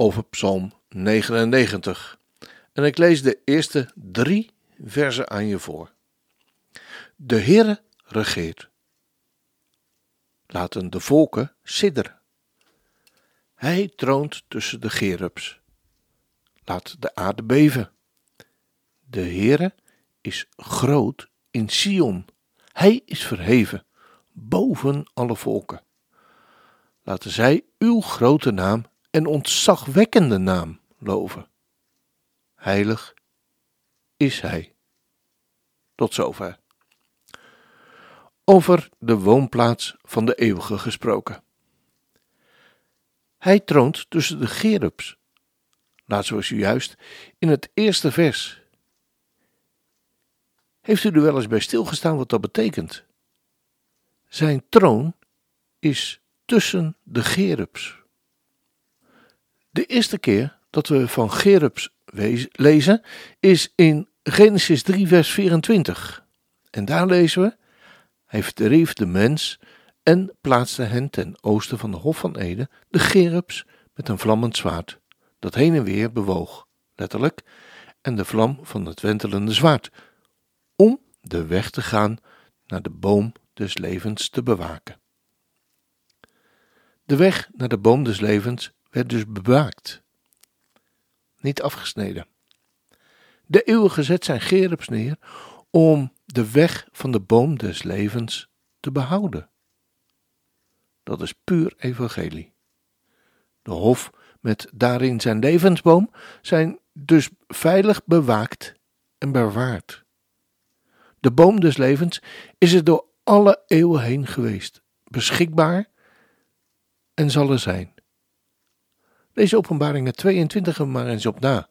over Psalm 99. En ik lees de eerste drie versen aan je voor. De Heere regeert. Laten de volken sidderen. Hij troont tussen de gerubs. Laat de aarde beven. De Heere is groot in Sion. Hij is verheven boven alle volken. Laten zij uw grote naam en ontzagwekkende naam loven. Heilig is Hij. Tot zover. Over de woonplaats van de eeuwige gesproken. Hij troont tussen de gerubs. Laat zoals juist in het eerste vers. Heeft u er wel eens bij stilgestaan wat dat betekent? Zijn troon is tussen de gerubs. De eerste keer dat we van Gerubs lezen is in Genesis 3, vers 24. En daar lezen we: Hij verdreef de mens en plaatste hen ten oosten van de Hof van Eden, de Gerubs, met een vlammend zwaard, dat heen en weer bewoog, letterlijk, en de vlam van het wentelende zwaard, om de weg te gaan naar de boom des levens te bewaken. De weg naar de boom des levens werd dus bewaakt, niet afgesneden. De eeuwige zet zijn gerubs neer om de weg van de boom des levens te behouden. Dat is puur evangelie. De hof met daarin zijn levensboom zijn dus veilig bewaakt en bewaard. De boom des levens is er door alle eeuwen heen geweest, beschikbaar en zal er zijn. Lees openbaringen 22 er maar eens op na,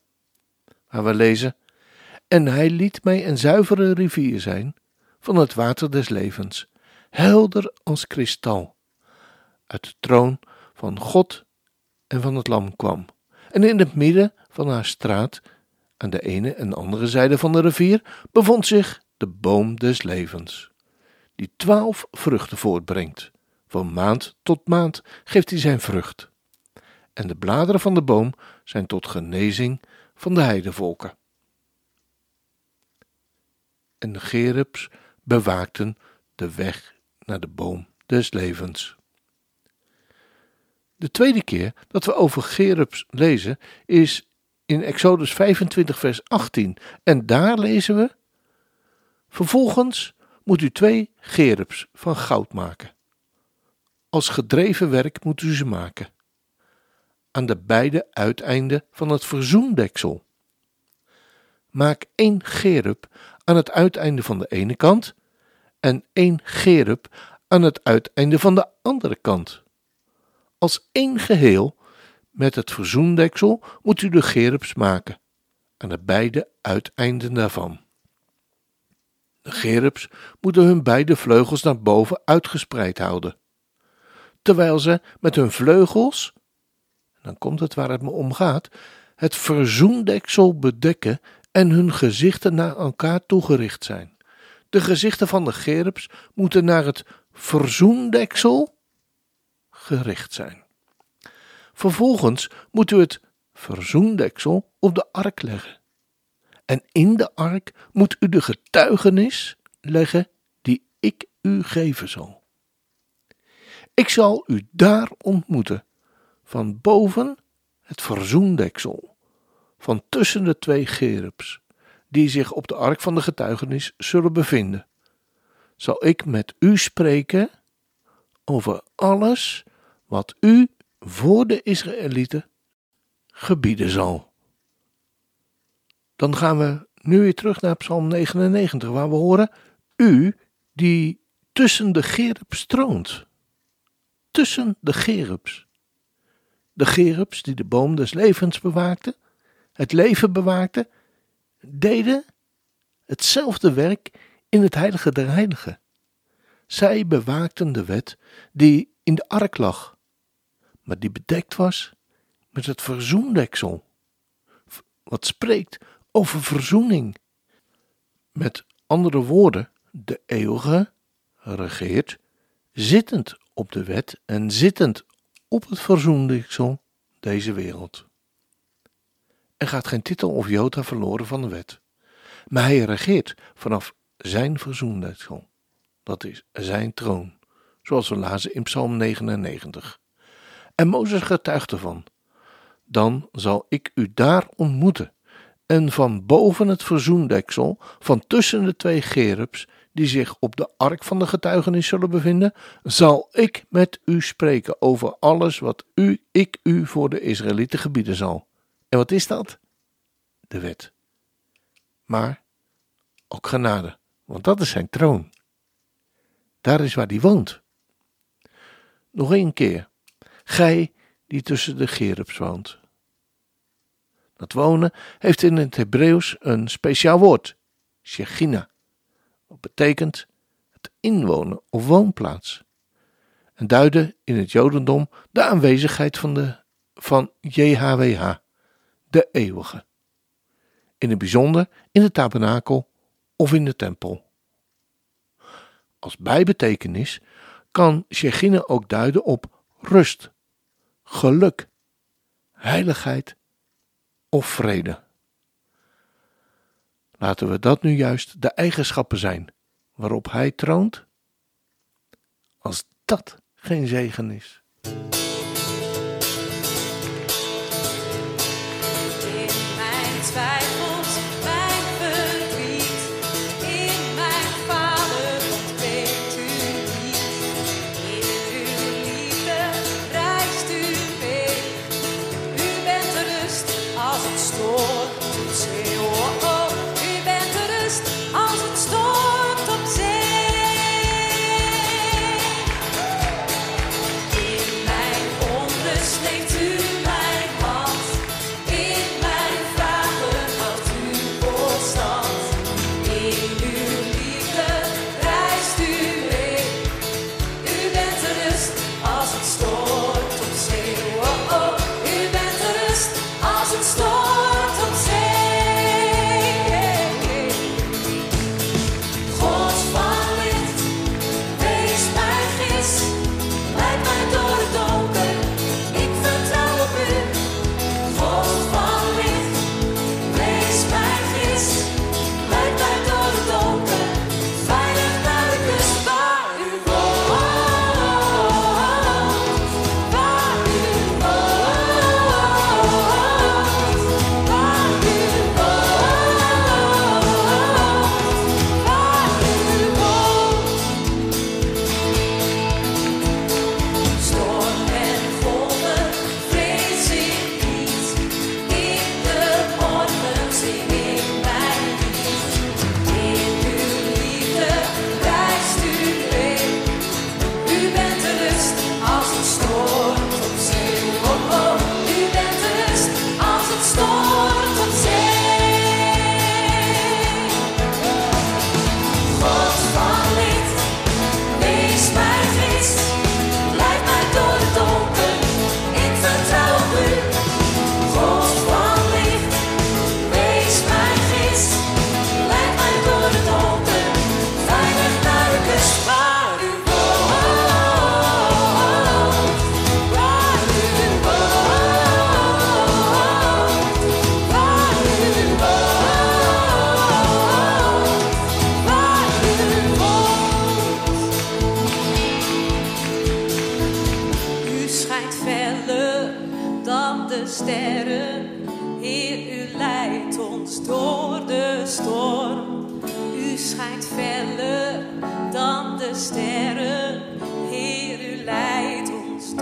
waar we lezen, en hij liet mij een zuivere rivier zijn van het water des levens, helder als kristal, uit de troon van God en van het lam kwam. En in het midden van haar straat, aan de ene en andere zijde van de rivier, bevond zich de boom des levens, die twaalf vruchten voortbrengt. Van maand tot maand geeft hij zijn vrucht en de bladeren van de boom zijn tot genezing van de heidevolken. En de gerubs bewaakten de weg naar de boom des levens. De tweede keer dat we over gerubs lezen is in Exodus 25 vers 18 en daar lezen we Vervolgens moet u twee gerubs van goud maken. Als gedreven werk moet u ze maken aan de beide uiteinden van het verzoendeksel. Maak één gerub aan het uiteinde van de ene kant en één gerub aan het uiteinde van de andere kant. Als één geheel met het verzoendeksel moet u de gerubs maken aan de beide uiteinden daarvan. De gerubs moeten hun beide vleugels naar boven uitgespreid houden, terwijl ze met hun vleugels dan komt het waar het me om gaat, het verzoendeksel bedekken en hun gezichten naar elkaar toegericht zijn. De gezichten van de gerubs moeten naar het verzoendeksel gericht zijn. Vervolgens moet u het verzoendeksel op de ark leggen. En in de ark moet u de getuigenis leggen die ik u geven zal. Ik zal u daar ontmoeten van boven het verzoendeksel, van tussen de twee gerubs, die zich op de ark van de getuigenis zullen bevinden, zal ik met u spreken over alles wat u voor de Israëlieten gebieden zal. Dan gaan we nu weer terug naar Psalm 99, waar we horen: U die tussen de gerubs troont. Tussen de gerubs. De gerubs die de boom des levens bewaakten, het leven bewaakten, deden hetzelfde werk in het heilige der heiligen. Zij bewaakten de wet die in de ark lag, maar die bedekt was met het verzoendeksel, wat spreekt over verzoening. Met andere woorden, de eeuwige regeert zittend op de wet en zittend op het verzoendeksel deze wereld. Er gaat geen titel of jota verloren van de wet, maar hij regeert vanaf zijn verzoendeksel. Dat is zijn troon, zoals we lazen in Psalm 99. En Mozes getuigt ervan: Dan zal ik u daar ontmoeten, en van boven het verzoendeksel, van tussen de twee gerubs, die zich op de ark van de getuigenis zullen bevinden, zal ik met u spreken over alles wat u, ik u voor de Israëlieten gebieden zal. En wat is dat? De wet. Maar ook genade, want dat is zijn troon. Daar is waar hij woont. Nog één keer. Gij die tussen de gerubs woont. Dat wonen heeft in het Hebreeuws een speciaal woord, shechina. Betekent het inwonen of woonplaats. En duidde in het Jodendom de aanwezigheid van, de, van JHWH, de eeuwige. In het bijzonder in de tabernakel of in de tempel. Als bijbetekenis kan Shechina ook duiden op rust, geluk, heiligheid of vrede. Laten we dat nu juist de eigenschappen zijn waarop Hij troont? Als dat geen zegen is. Sterren, Heer, u leidt ons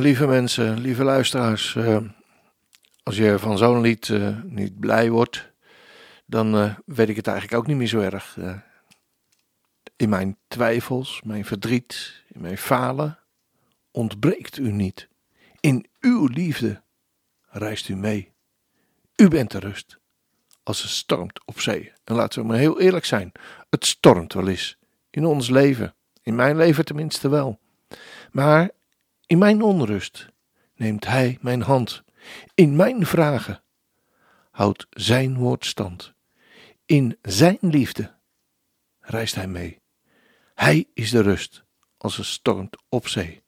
Lieve mensen, lieve luisteraars. Uh, als je van zo'n lied uh, niet blij wordt, dan uh, weet ik het eigenlijk ook niet meer zo erg. in mijn twijfels, mijn verdriet, in mijn falen ontbreekt u niet. In uw liefde reist u mee. U bent de rust als het stormt op zee. En laten we maar heel eerlijk zijn: het stormt wel eens in ons leven. In mijn leven tenminste wel. Maar in mijn onrust neemt Hij mijn hand. In mijn vragen houdt Zijn woord stand. In Zijn liefde reist Hij mee. Hij is de rust als het stormt op zee.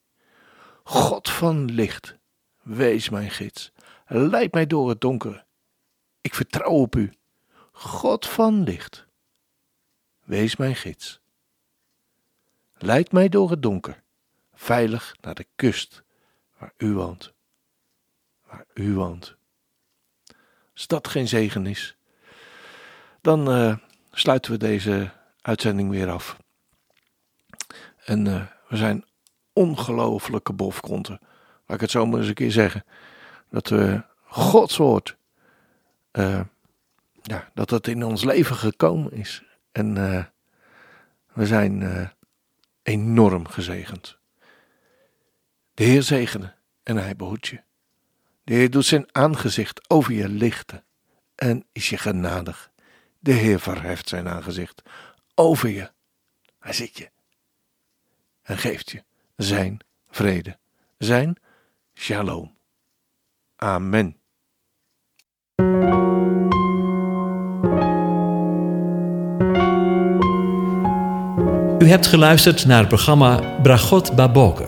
God van licht, wees mijn gids. Leid mij door het donker. Ik vertrouw op u. God van licht, wees mijn gids. Leid mij door het donker, veilig naar de kust waar u woont. Waar u woont. Als dat geen zegen is, dan uh, sluiten we deze uitzending weer af. En uh, we zijn ongelofelijke bofkonten. Laat ik het zo maar eens een keer zeggen. Dat we Gods woord, uh, ja, dat het in ons leven gekomen is. En we zijn enorm gezegend. De Heer zegene en hij behoedt je. De Heer doet zijn aangezicht over je lichten en is je genadig. De Heer verheft zijn aangezicht over je. Hij ziet je en geeft je zijn vrede, zijn shalom. Amen. U hebt geluisterd naar het programma Bragot Baboker.